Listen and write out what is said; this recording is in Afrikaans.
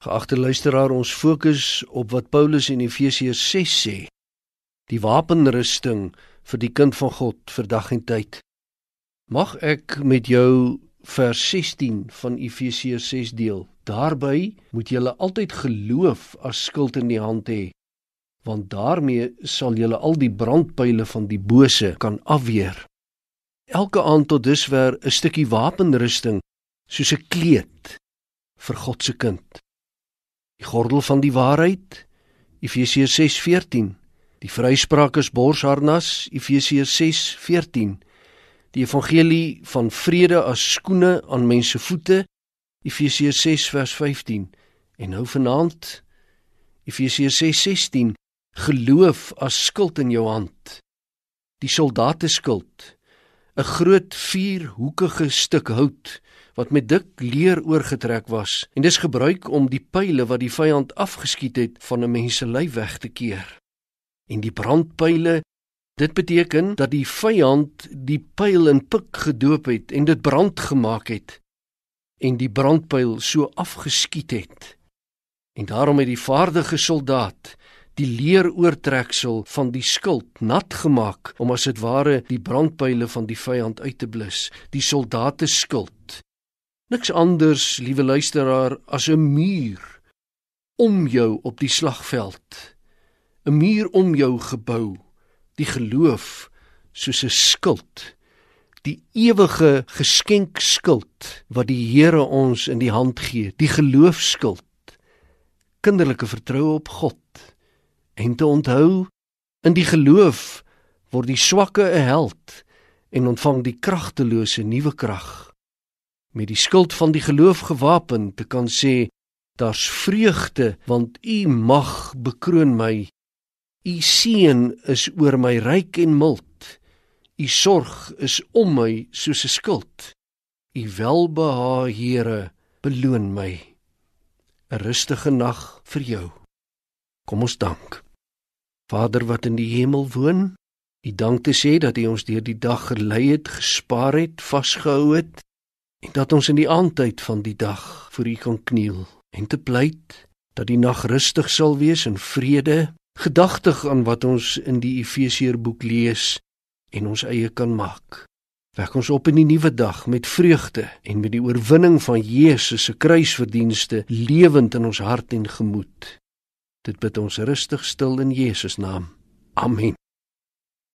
Geagte luisteraar, ons fokus op wat Paulus in Efesiërs 6 sê. Die wapenrusting vir die kind van God vir dag en tyd. Mag ek met jou vers 16 van Efesiërs 6 deel. Daarby moet jy altyd geloof as skild in die hand hê, want daarmee sal jy al die brandpyle van die bose kan afweer. Elke aand tot dusver 'n stukkie wapenrusting soos 'n kleed vir God se kind die gordel van die waarheid Efesiërs 6:14 die vryspraak is borsharnas Efesiërs 6:14 die evangelie van vrede as skoene aan mense voete Efesiërs 6:15 en nou vanaand Efesiërs 6:16 geloof as skild in jou hand. Die soldateskild 'n groot vierhoekige stuk hout wat met dik leer oorgetrek was en dis gebruik om die pile wat die vyand afgeskiet het van 'n mens se lyf weg te keer. En die brandpyle dit beteken dat die vyand die pyl in pik gedoop het en dit brand gemaak het en die brandpyl so afgeskiet het. En daarom het die vaardige soldaat die leer oortreksel van die skild nat gemaak om as dit ware die brandpyle van die vyand uit te blus. Die soldate skild Niks anders, liewe luisteraar, as 'n muur om jou op die slagveld. 'n Muur om jou gebou, die geloof soos 'n skild, die ewige geskenkskild wat die Here ons in die hand gee, die geloofskild. Kinderlike vertroue op God en te onthou in die geloof word die swakke 'n held en ontvang die kragtelose nuwe krag met die skild van die geloof gewapen te kan sê daar's vreugde want u mag bekroon my. U seën is oor my ryk en mild. U sorg is om my soos 'n skild u welbehae Here beloon my. 'n rustige nag vir jou. Kom ons dank. Vader wat in die hemel woon u dank te sê dat u ons deur die dag gelei het gespaar het vasgehou het en dat ons in die aandtyd van die dag voor U kan kniel en te pleit dat die nag rustig sal wees in vrede, gedagtig aan wat ons in die Efesiërboek lees en ons eie kan maak. Wek ons op in die nuwe dag met vreugde en met die oorwinning van Jesus se kruisverdienste lewend in ons hart en gemoed. Dit bid ons rustig stil in Jesus naam. Amen.